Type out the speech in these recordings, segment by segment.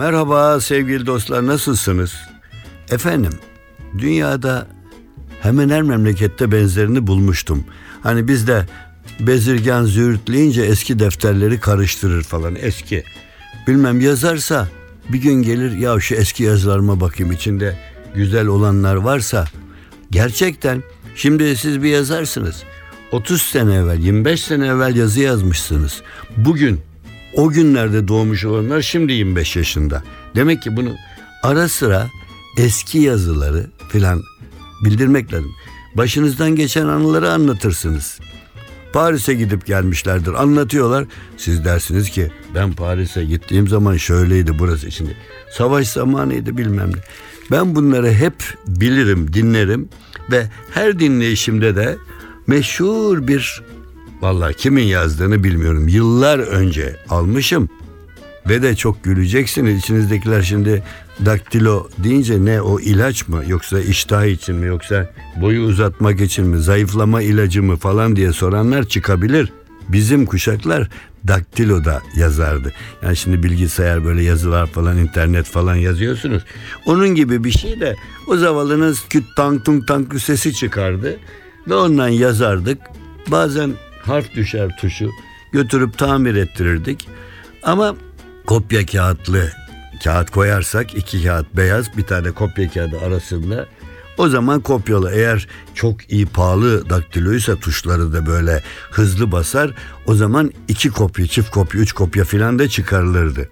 Merhaba sevgili dostlar nasılsınız? Efendim dünyada hemen her memlekette benzerini bulmuştum. Hani bizde bezirgan züğürtleyince eski defterleri karıştırır falan eski. Bilmem yazarsa bir gün gelir ya şu eski yazılarıma bakayım içinde güzel olanlar varsa gerçekten şimdi siz bir yazarsınız. 30 sene evvel 25 sene evvel yazı yazmışsınız. Bugün o günlerde doğmuş olanlar şimdi 25 yaşında. Demek ki bunu ara sıra eski yazıları filan bildirmek lazım. Başınızdan geçen anıları anlatırsınız. Paris'e gidip gelmişlerdir anlatıyorlar. Siz dersiniz ki ben Paris'e gittiğim zaman şöyleydi burası şimdi. Savaş zamanıydı bilmem ne. Ben bunları hep bilirim, dinlerim ve her dinleyişimde de meşhur bir Vallahi kimin yazdığını bilmiyorum. Yıllar önce almışım. Ve de çok güleceksiniz. İçinizdekiler şimdi daktilo deyince ne o ilaç mı yoksa iştah için mi yoksa boyu uzatmak için mi zayıflama ilacı mı falan diye soranlar çıkabilir. Bizim kuşaklar daktiloda yazardı. Yani şimdi bilgisayar böyle yazılar falan internet falan yazıyorsunuz. Onun gibi bir şey de o zavallınız küt tank tung tank sesi çıkardı. Ve ondan yazardık. Bazen harf düşer tuşu götürüp tamir ettirirdik. Ama kopya kağıtlı kağıt koyarsak iki kağıt beyaz bir tane kopya kağıdı arasında o zaman kopyalı eğer çok iyi pahalı daktiloysa tuşları da böyle hızlı basar o zaman iki kopya çift kopya üç kopya filan da çıkarılırdı.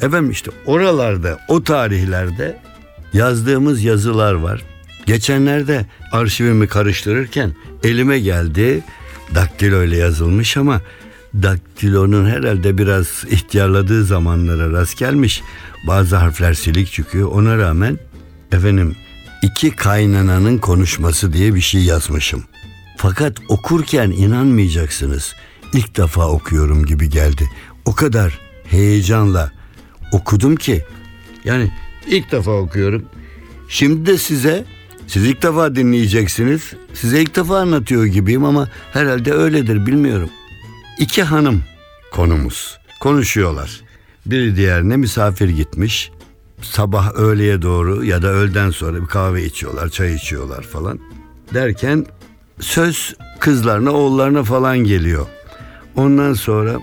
Efendim işte oralarda o tarihlerde yazdığımız yazılar var. Geçenlerde arşivimi karıştırırken elime geldi daktilo ile yazılmış ama daktilonun herhalde biraz ihtiyarladığı zamanlara rast gelmiş. Bazı harfler silik çıkıyor. Ona rağmen efendim iki kaynananın konuşması diye bir şey yazmışım. Fakat okurken inanmayacaksınız. İlk defa okuyorum gibi geldi. O kadar heyecanla okudum ki yani ilk defa okuyorum. Şimdi de size siz ilk defa dinleyeceksiniz. Size ilk defa anlatıyor gibiyim ama herhalde öyledir bilmiyorum. İki hanım konumuz. Konuşuyorlar. Biri diğerine misafir gitmiş. Sabah öğleye doğru ya da öğleden sonra bir kahve içiyorlar, çay içiyorlar falan. Derken söz kızlarına, oğullarına falan geliyor. Ondan sonra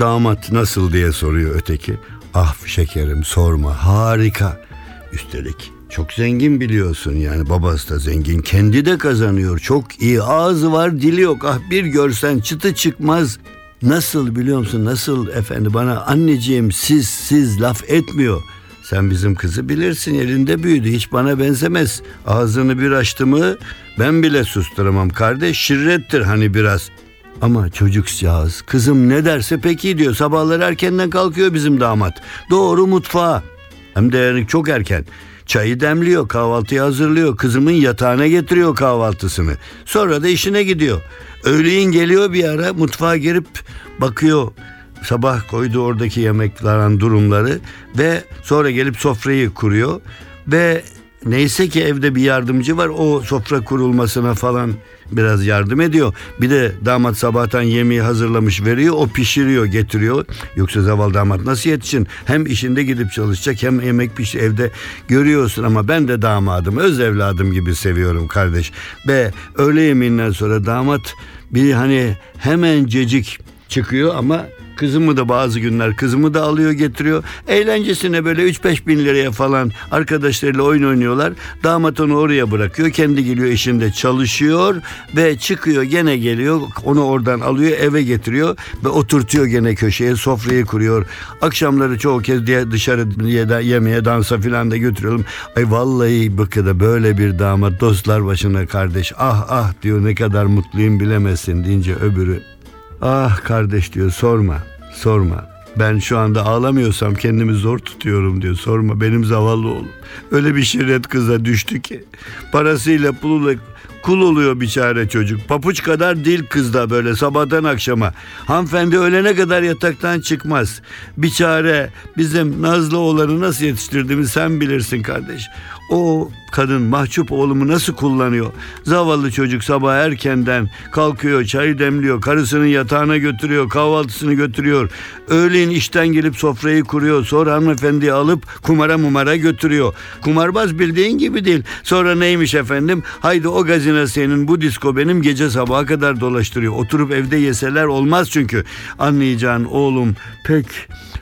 damat nasıl diye soruyor öteki. Ah şekerim sorma harika. Üstelik çok zengin biliyorsun yani babası da zengin kendi de kazanıyor. Çok iyi ağzı var dili yok. Ah bir görsen çıtı çıkmaz. Nasıl biliyor musun nasıl efendi bana anneciğim siz siz laf etmiyor. Sen bizim kızı bilirsin elinde büyüdü hiç bana benzemez. Ağzını bir açtı mı ben bile susturamam. Kardeş şirrettir hani biraz. Ama çocukcağız kızım ne derse peki diyor. Sabahları erkenden kalkıyor bizim damat. Doğru mutfağa. Hem de yani çok erken Çayı demliyor, kahvaltıyı hazırlıyor, kızımın yatağına getiriyor kahvaltısını. Sonra da işine gidiyor. Öğleyin geliyor bir ara mutfağa girip bakıyor sabah koydu oradaki yemeklerin durumları ve sonra gelip sofrayı kuruyor ve neyse ki evde bir yardımcı var o sofra kurulmasına falan biraz yardım ediyor. Bir de damat sabahtan yemeği hazırlamış veriyor o pişiriyor getiriyor. Yoksa zavallı damat nasıl yetişin? Hem işinde gidip çalışacak hem yemek piş evde görüyorsun ama ben de damadım öz evladım gibi seviyorum kardeş. Ve öğle yemeğinden sonra damat bir hani hemen cecik çıkıyor ama Kızımı da bazı günler kızımı da alıyor getiriyor. Eğlencesine böyle 3-5 bin liraya falan arkadaşlarıyla oyun oynuyorlar. Damat onu oraya bırakıyor. Kendi geliyor işinde çalışıyor ve çıkıyor gene geliyor. Onu oradan alıyor eve getiriyor ve oturtuyor gene köşeye sofrayı kuruyor. Akşamları çoğu kez diye dışarı yemeğe dansa filan da götürüyorum. Ay vallahi bakıda böyle bir damat dostlar başına kardeş ah ah diyor ne kadar mutluyum bilemezsin deyince öbürü ah kardeş diyor sorma sorma ben şu anda ağlamıyorsam kendimi zor tutuyorum diyor. Sorma benim zavallı oğlum. Öyle bir şirret kıza düştü ki. Parasıyla puluyla kul oluyor biçare çocuk. Papuç kadar dil kızda böyle sabahtan akşama. Hanımefendi ölene kadar yataktan çıkmaz. Biçare bizim Nazlı oğlanı nasıl yetiştirdiğimi sen bilirsin kardeş. O kadın mahcup oğlumu nasıl kullanıyor? Zavallı çocuk sabah erkenden kalkıyor, çay demliyor, karısının yatağına götürüyor, kahvaltısını götürüyor. Öğleyin işten gelip sofrayı kuruyor. Sonra hanımefendiyi alıp kumara mumara götürüyor. Kumarbaz bildiğin gibi değil. Sonra neymiş efendim? Haydi o gazine senin, bu disko benim gece sabaha kadar dolaştırıyor. Oturup evde yeseler olmaz çünkü. Anlayacağın oğlum pek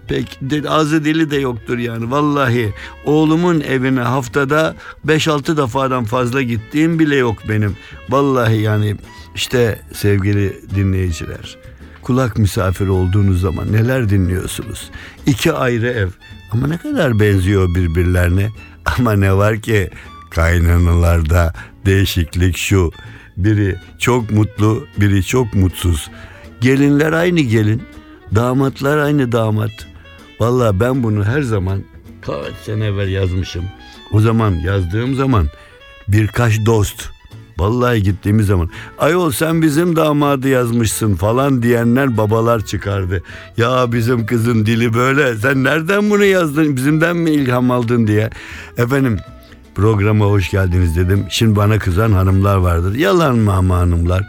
pek ağzı dili de yoktur yani. Vallahi oğlumun evine haftada 5-6 defadan fazla gittiğim bile yok benim. Vallahi yani işte sevgili dinleyiciler. Kulak misafir olduğunuz zaman neler dinliyorsunuz? İki ayrı ev ama ne kadar benziyor birbirlerine. Ama ne var ki kaynanalarda değişiklik şu. Biri çok mutlu, biri çok mutsuz. Gelinler aynı gelin, damatlar aynı damat. Valla ben bunu her zaman kaç sene evvel yazmışım. O zaman yazdığım zaman birkaç dost Vallahi gittiğimiz zaman ayol sen bizim damadı yazmışsın falan diyenler babalar çıkardı. Ya bizim kızın dili böyle sen nereden bunu yazdın bizimden mi ilham aldın diye. Efendim programa hoş geldiniz dedim. Şimdi bana kızan hanımlar vardır. Yalan mı ama hanımlar?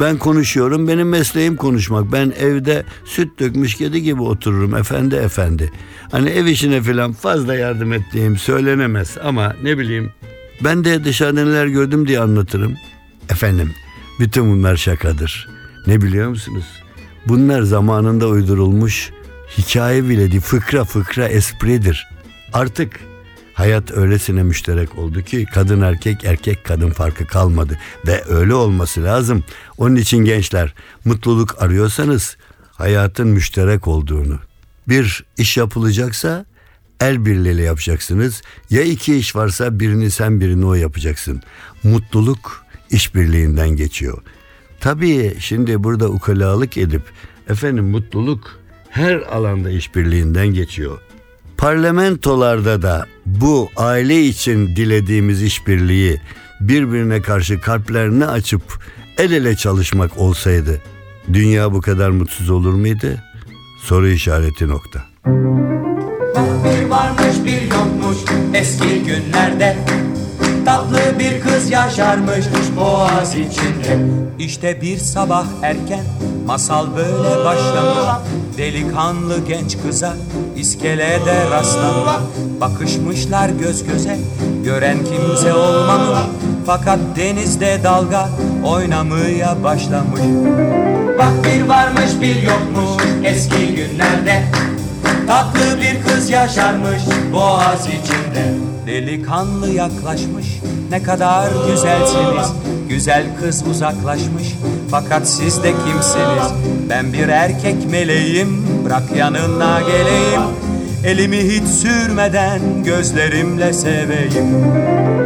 Ben konuşuyorum. Benim mesleğim konuşmak. Ben evde süt dökmüş kedi gibi otururum efendi efendi. Hani ev işine falan fazla yardım ettiğim söylenemez ama ne bileyim ben de dışarıda neler gördüm diye anlatırım. Efendim bütün bunlar şakadır. Ne biliyor musunuz? Bunlar zamanında uydurulmuş hikaye bile değil fıkra fıkra espridir. Artık hayat öylesine müşterek oldu ki kadın erkek erkek kadın farkı kalmadı ve öyle olması lazım. Onun için gençler mutluluk arıyorsanız hayatın müşterek olduğunu bir iş yapılacaksa el birliğiyle yapacaksınız. Ya iki iş varsa birini sen birini o yapacaksın. Mutluluk işbirliğinden geçiyor. Tabii şimdi burada ukalalık edip efendim mutluluk her alanda işbirliğinden geçiyor. Parlamentolarda da bu aile için dilediğimiz işbirliği birbirine karşı kalplerini açıp el ele çalışmak olsaydı dünya bu kadar mutsuz olur muydu? Soru işareti nokta. Bir varmış bir yokmuş eski günlerde Tatlı bir kız yaşarmış boğaz içinde. İşte bir sabah erken masal böyle başlamış. Delikanlı genç kıza iskelede rastlamış Bakışmışlar göz göze gören kimse olmamış. Fakat denizde dalga oynamaya başlamış. Bak bir varmış bir yokmuş eski günlerde. Tatlı bir kız yaşarmış boğaz içinde Delikanlı yaklaşmış. Ne kadar güzelsiniz. Güzel kız uzaklaşmış. Fakat siz de kimsiniz? Ben bir erkek meleğim. Bırak yanına geleyim. Elimi hiç sürmeden gözlerimle seveyim.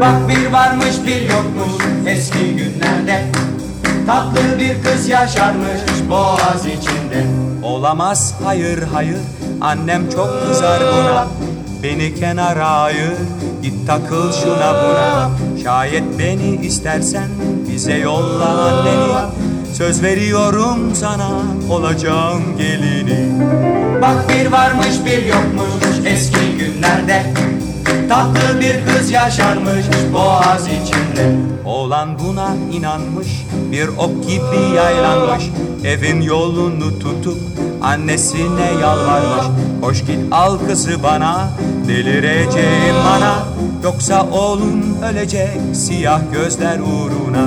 Bak bir varmış bir yokmuş eski günlerde. Tatlı bir kız yaşarmış boğaz içinde. Olamaz hayır hayır. Annem çok kızar buna Beni kenara ayır Git takıl şuna buna. Şayet beni istersen Bize yolla anneni. Söz veriyorum sana Olacağım gelini. Bak bir varmış bir yokmuş Eski günlerde Tatlı bir kız yaşarmış Boğaz içinde. Oğlan buna inanmış Bir ok gibi yaylanmış. Evin yolunu tutup Annesine yalvarmış. Hoş git al kızı bana Delireceğim bana Yoksa oğlum ölecek Siyah gözler uğruna.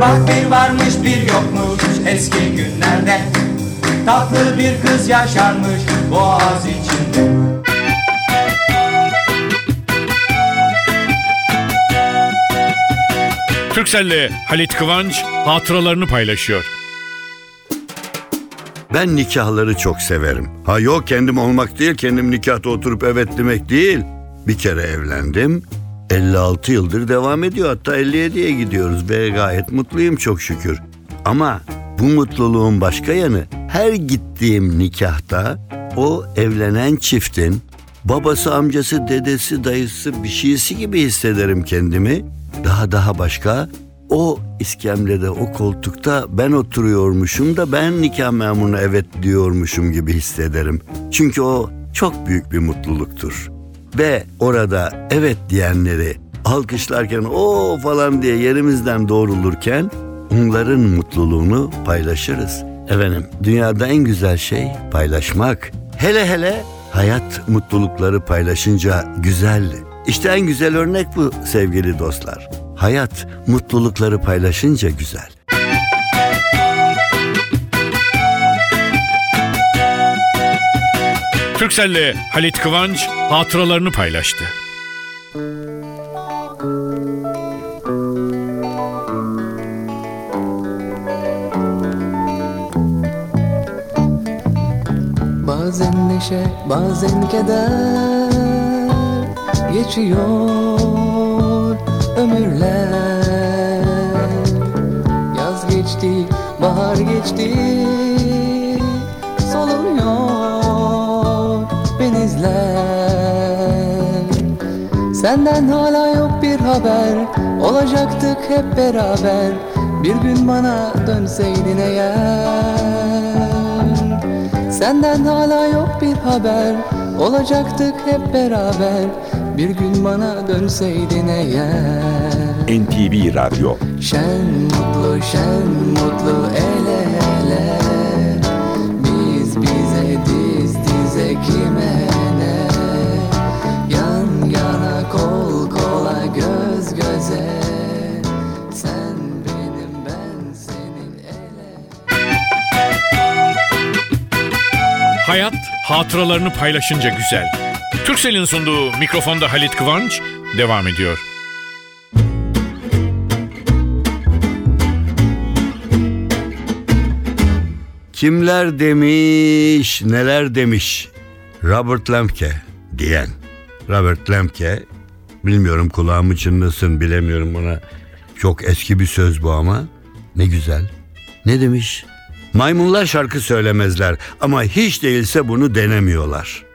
Bak bir varmış bir yokmuş Eski günlerde. Tatlı bir kız yaşarmış boğaz içinde Türkcell'le Halit Kıvanç hatıralarını paylaşıyor. Ben nikahları çok severim. Ha yok kendim olmak değil, kendim nikahta oturup evet demek değil. Bir kere evlendim. 56 yıldır devam ediyor. Hatta 57'ye gidiyoruz ve gayet mutluyum çok şükür. Ama bu mutluluğun başka yanı her gittiğim nikahta o evlenen çiftin babası, amcası, dedesi, dayısı bir şeysi gibi hissederim kendimi. Daha daha başka o iskemlede, o koltukta ben oturuyormuşum da ben nikah memuruna evet diyormuşum gibi hissederim. Çünkü o çok büyük bir mutluluktur. Ve orada evet diyenleri alkışlarken o falan diye yerimizden doğrulurken onların mutluluğunu paylaşırız. Efendim dünyada en güzel şey paylaşmak. Hele hele hayat mutlulukları paylaşınca güzel. İşte en güzel örnek bu sevgili dostlar. Hayat mutlulukları paylaşınca güzel. Türkcell'le Halit Kıvanç hatıralarını paylaştı. Bazen neşe, bazen keder Geçiyor ömürler. Yaz geçti, bahar geçti Soluyor benizler Senden hala yok bir haber Olacaktık hep beraber. Bir gün bana dönseydin eğer. Senden hala yok bir haber Olacaktık hep beraber Bir gün bana dönseydin eğer. NTV Radyo. Şen mutlu şen mutlu el ele. Biz bize diz dize kime ne? Yan yana kol kola göz göze. Sen benim ben senin ele. Hayat hatıralarını paylaşınca güzel. Türkcell'in sunduğu mikrofonda Halit Kıvanç devam ediyor. Kimler demiş, neler demiş Robert Lemke diyen. Robert Lemke, bilmiyorum kulağımı çınlasın bilemiyorum buna. Çok eski bir söz bu ama ne güzel. Ne demiş? Maymunlar şarkı söylemezler ama hiç değilse bunu denemiyorlar.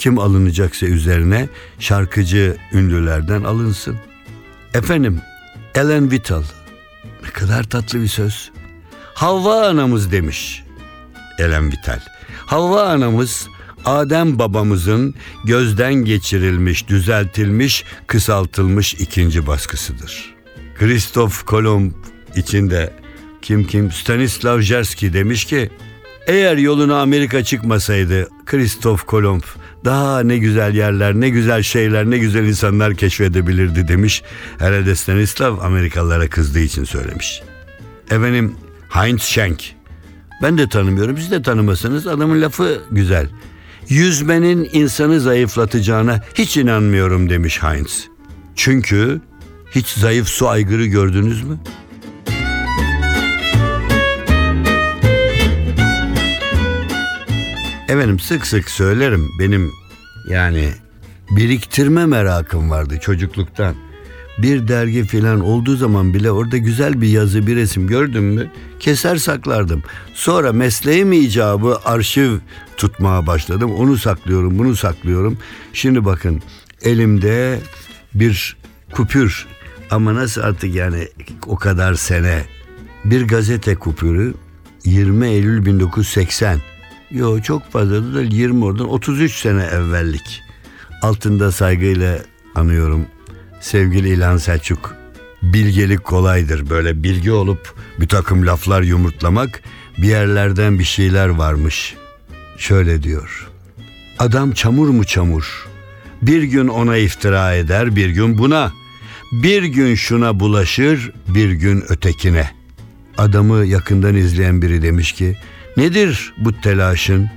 Kim alınacaksa üzerine şarkıcı ünlülerden alınsın. Efendim, Ellen Whittle. Ne kadar tatlı bir söz. Havva anamız demiş. Ellen Vital. Havva anamız Adem babamızın gözden geçirilmiş, düzeltilmiş, kısaltılmış ikinci baskısıdır. Kristof Kolomb içinde kim kim Stanislav Jersky demiş ki eğer yoluna Amerika çıkmasaydı Kristof Kolomb daha ne güzel yerler, ne güzel şeyler, ne güzel insanlar keşfedebilirdi demiş. Herhalde Stanislav Amerikalılara kızdığı için söylemiş. Efendim Heinz Schenk. Ben de tanımıyorum siz de tanımasanız adamın lafı güzel. Yüzmenin insanı zayıflatacağına hiç inanmıyorum demiş Heinz. Çünkü hiç zayıf su aygırı gördünüz mü? Efendim sık sık söylerim benim yani biriktirme merakım vardı çocukluktan. Bir dergi filan olduğu zaman bile orada güzel bir yazı bir resim gördüm mü keser saklardım. Sonra mesleğim icabı arşiv tutmaya başladım. Onu saklıyorum bunu saklıyorum. Şimdi bakın elimde bir kupür ama nasıl artık yani o kadar sene bir gazete kupürü 20 Eylül 1980 Yo çok fazla da 20 oradan 33 sene evvellik. Altında saygıyla anıyorum sevgili İlhan Selçuk. Bilgelik kolaydır böyle bilgi olup bir takım laflar yumurtlamak bir yerlerden bir şeyler varmış. Şöyle diyor. Adam çamur mu çamur? Bir gün ona iftira eder bir gün buna. Bir gün şuna bulaşır bir gün ötekine. Adamı yakından izleyen biri demiş ki Nedir bu telaşın?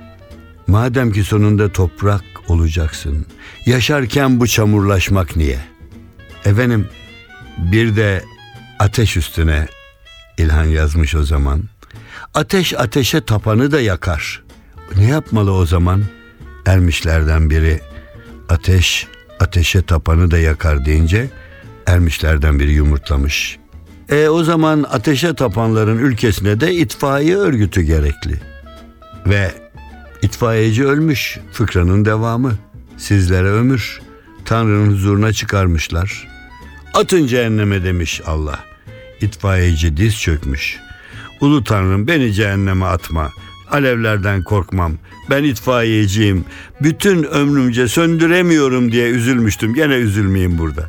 Madem ki sonunda toprak olacaksın. Yaşarken bu çamurlaşmak niye? Efendim bir de ateş üstüne İlhan yazmış o zaman. Ateş ateşe tapanı da yakar. Ne yapmalı o zaman? Ermişlerden biri ateş ateşe tapanı da yakar deyince ermişlerden biri yumurtlamış. E o zaman ateşe tapanların ülkesine de itfaiye örgütü gerekli. Ve itfaiyeci ölmüş fıkranın devamı. Sizlere ömür. Tanrı'nın huzuruna çıkarmışlar. Atın cehenneme demiş Allah. İtfaiyeci diz çökmüş. Ulu Tanrım beni cehenneme atma. Alevlerden korkmam. Ben itfaiyeciyim. Bütün ömrümce söndüremiyorum diye üzülmüştüm. Gene üzülmeyeyim burada.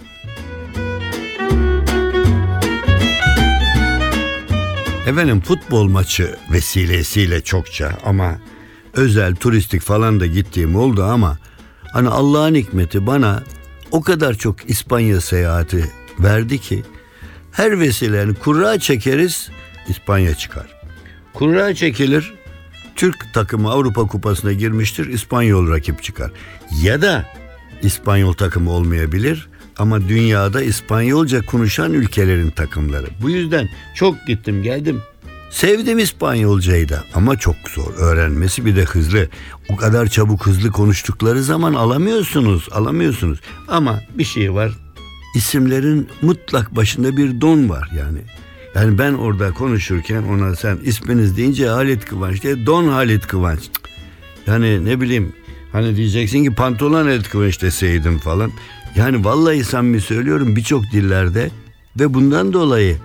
Efendim futbol maçı vesilesiyle çokça ama özel turistik falan da gittiğim oldu ama hani Allah'ın hikmeti bana o kadar çok İspanya seyahati verdi ki her vesilenin kurra çekeriz İspanya çıkar. Kurra çekilir Türk takımı Avrupa Kupası'na girmiştir İspanyol rakip çıkar. Ya da İspanyol takımı olmayabilir ama dünyada İspanyolca konuşan ülkelerin takımları. Bu yüzden çok gittim geldim. Sevdim İspanyolcayı da ama çok zor öğrenmesi bir de hızlı. O kadar çabuk hızlı konuştukları zaman alamıyorsunuz, alamıyorsunuz. Ama bir şey var. İsimlerin mutlak başında bir don var yani. Yani ben orada konuşurken ona sen isminiz deyince Halit Kıvanç diye Don Halit Kıvanç. Yani ne bileyim hani diyeceksin ki pantolon Halit Kıvanç deseydim falan. Yani vallahi samimi söylüyorum birçok dillerde ve bundan dolayı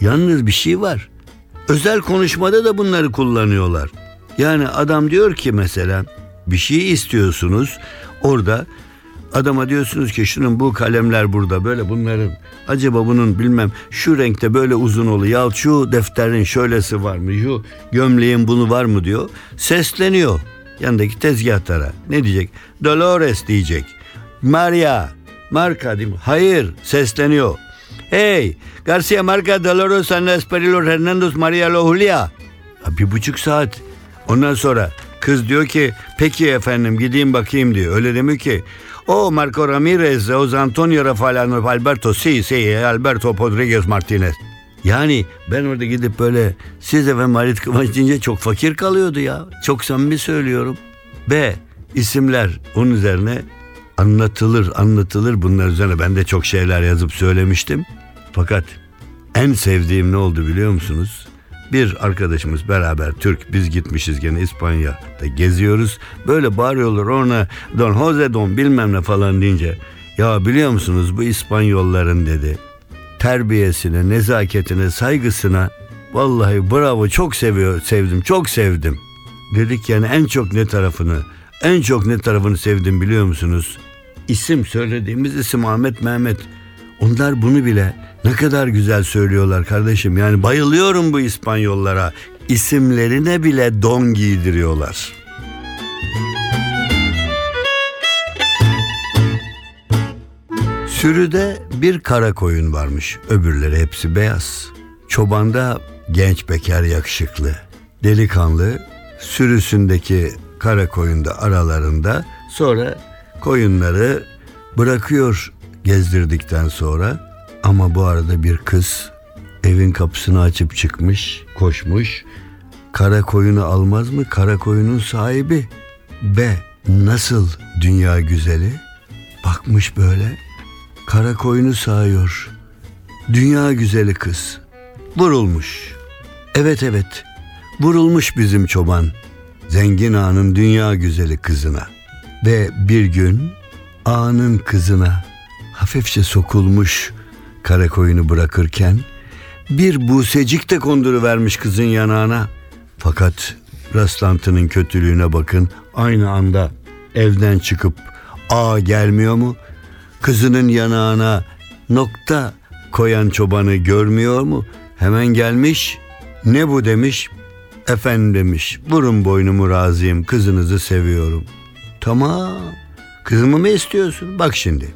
yalnız bir şey var. Özel konuşmada da bunları kullanıyorlar. Yani adam diyor ki mesela bir şey istiyorsunuz orada adama diyorsunuz ki şunun bu kalemler burada böyle bunların acaba bunun bilmem şu renkte böyle uzun olu ya şu defterin şöylesi var mı şu gömleğin bunu var mı? diyor. Sesleniyor yanındaki tezgahtara ne diyecek? Dolores diyecek. Maria marka diyeyim hayır sesleniyor hey Garcia Marca Dolores Anas Perilos Hernandez Maria Lo Julia bir buçuk saat ondan sonra kız diyor ki peki efendim gideyim bakayım diyor öyle demiyor ki o Marco Ramirez, o Antonio Rafael Alberto, sí, sí, Alberto Rodriguez Martinez. Yani ben orada gidip böyle siz efendim Halit Kıvanç deyince çok fakir kalıyordu ya. Çok samimi söylüyorum. Ve isimler onun üzerine anlatılır anlatılır bunlar üzerine ben de çok şeyler yazıp söylemiştim. Fakat en sevdiğim ne oldu biliyor musunuz? Bir arkadaşımız beraber Türk biz gitmişiz gene İspanya'da geziyoruz. Böyle bağırıyorlar ona Don Jose Don bilmem ne falan deyince ya biliyor musunuz bu İspanyolların dedi terbiyesine, nezaketine, saygısına vallahi bravo çok seviyor, sevdim, çok sevdim. Dedik yani en çok ne tarafını, en çok ne tarafını sevdim biliyor musunuz? İsim söylediğimiz isim Ahmet Mehmet. Onlar bunu bile ne kadar güzel söylüyorlar kardeşim. Yani bayılıyorum bu İspanyollara. İsimlerine bile don giydiriyorlar. Sürüde bir kara koyun varmış. Öbürleri hepsi beyaz. Çobanda genç bekar yakışıklı. Delikanlı sürüsündeki kara koyun da aralarında. Sonra koyunları bırakıyor gezdirdikten sonra. Ama bu arada bir kız evin kapısını açıp çıkmış, koşmuş. Kara koyunu almaz mı? Kara koyunun sahibi. B. Nasıl dünya güzeli? Bakmış böyle. Kara koyunu sağıyor. Dünya güzeli kız. Vurulmuş. Evet evet. Vurulmuş bizim çoban. Zengin ağanın dünya güzeli kızına. Ve bir gün ağanın kızına hafifçe sokulmuş kara koyunu bırakırken bir busecik de konduruvermiş kızın yanağına. Fakat rastlantının kötülüğüne bakın aynı anda evden çıkıp ağa gelmiyor mu? Kızının yanağına nokta koyan çobanı görmüyor mu? Hemen gelmiş ne bu demiş efendim demiş vurun boynumu razıyım kızınızı seviyorum. Tamam kızımı mı istiyorsun? Bak şimdi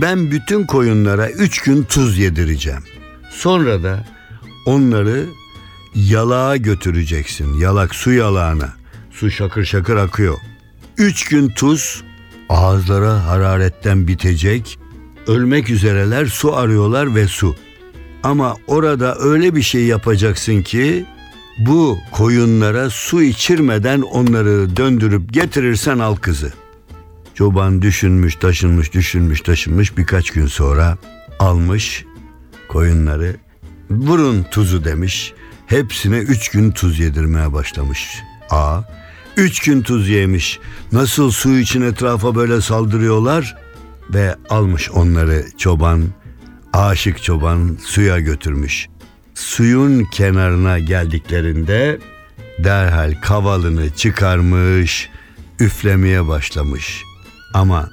ben bütün koyunlara üç gün tuz yedireceğim. Sonra da onları yalağa götüreceksin. Yalak su yalağına. Su şakır şakır akıyor. Üç gün tuz ağızlara hararetten bitecek. Ölmek üzereler su arıyorlar ve su. Ama orada öyle bir şey yapacaksın ki bu koyunlara su içirmeden onları döndürüp getirirsen al kızı. Çoban düşünmüş taşınmış düşünmüş taşınmış birkaç gün sonra almış koyunları vurun tuzu demiş. Hepsine üç gün tuz yedirmeye başlamış. A. Üç gün tuz yemiş. Nasıl su için etrafa böyle saldırıyorlar? Ve almış onları çoban, aşık çoban suya götürmüş. Suyun kenarına geldiklerinde derhal kavalını çıkarmış, üflemeye başlamış. Ama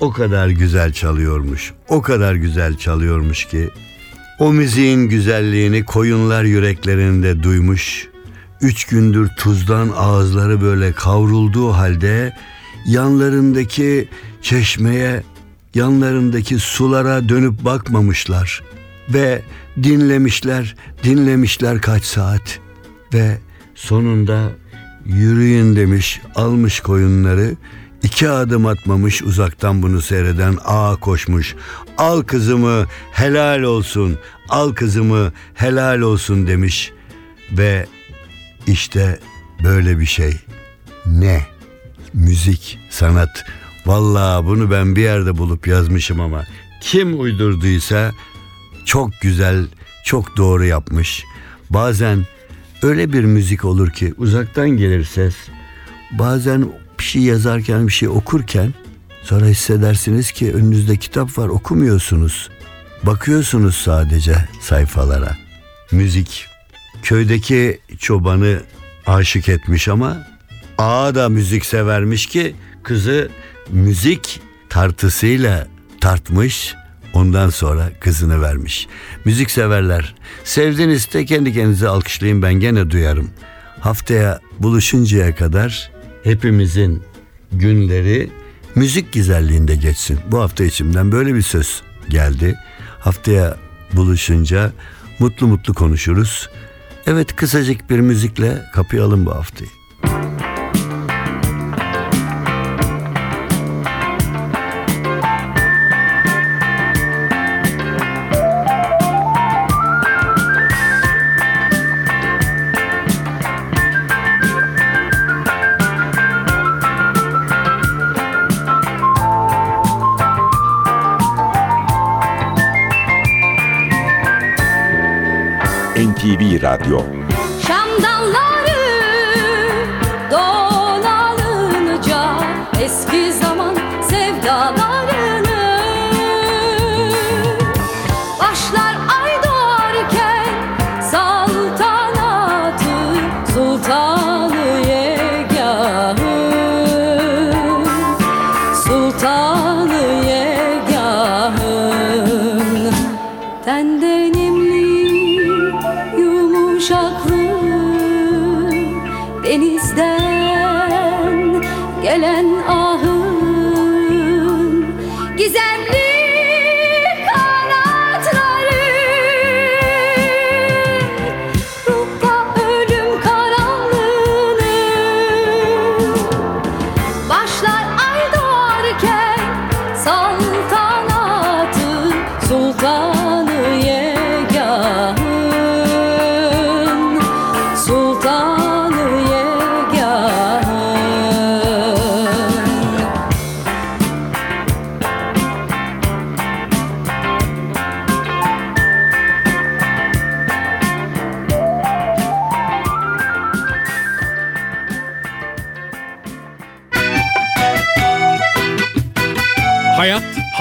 o kadar güzel çalıyormuş, o kadar güzel çalıyormuş ki o müziğin güzelliğini koyunlar yüreklerinde duymuş. Üç gündür tuzdan ağızları böyle kavrulduğu halde yanlarındaki çeşmeye, yanlarındaki sulara dönüp bakmamışlar. Ve dinlemişler, dinlemişler kaç saat. Ve sonunda yürüyün demiş, almış koyunları. İki adım atmamış uzaktan bunu seyreden ağa koşmuş. Al kızımı helal olsun, al kızımı helal olsun demiş. Ve işte böyle bir şey. Ne? Müzik, sanat. Vallahi bunu ben bir yerde bulup yazmışım ama kim uydurduysa çok güzel, çok doğru yapmış. Bazen öyle bir müzik olur ki uzaktan gelir ses. Bazen bir şey yazarken, bir şey okurken sonra hissedersiniz ki önünüzde kitap var okumuyorsunuz. Bakıyorsunuz sadece sayfalara. Müzik. Köydeki çobanı aşık etmiş ama ağa da müzik severmiş ki kızı müzik tartısıyla tartmış ondan sonra kızını vermiş. Müzik severler. Sevdiniz de kendi kendinize alkışlayın ben gene duyarım. Haftaya buluşuncaya kadar hepimizin günleri müzik güzelliğinde geçsin. Bu hafta içimden böyle bir söz geldi. Haftaya buluşunca mutlu mutlu konuşuruz. Evet kısacık bir müzikle kapayalım bu haftayı. NTV Radyo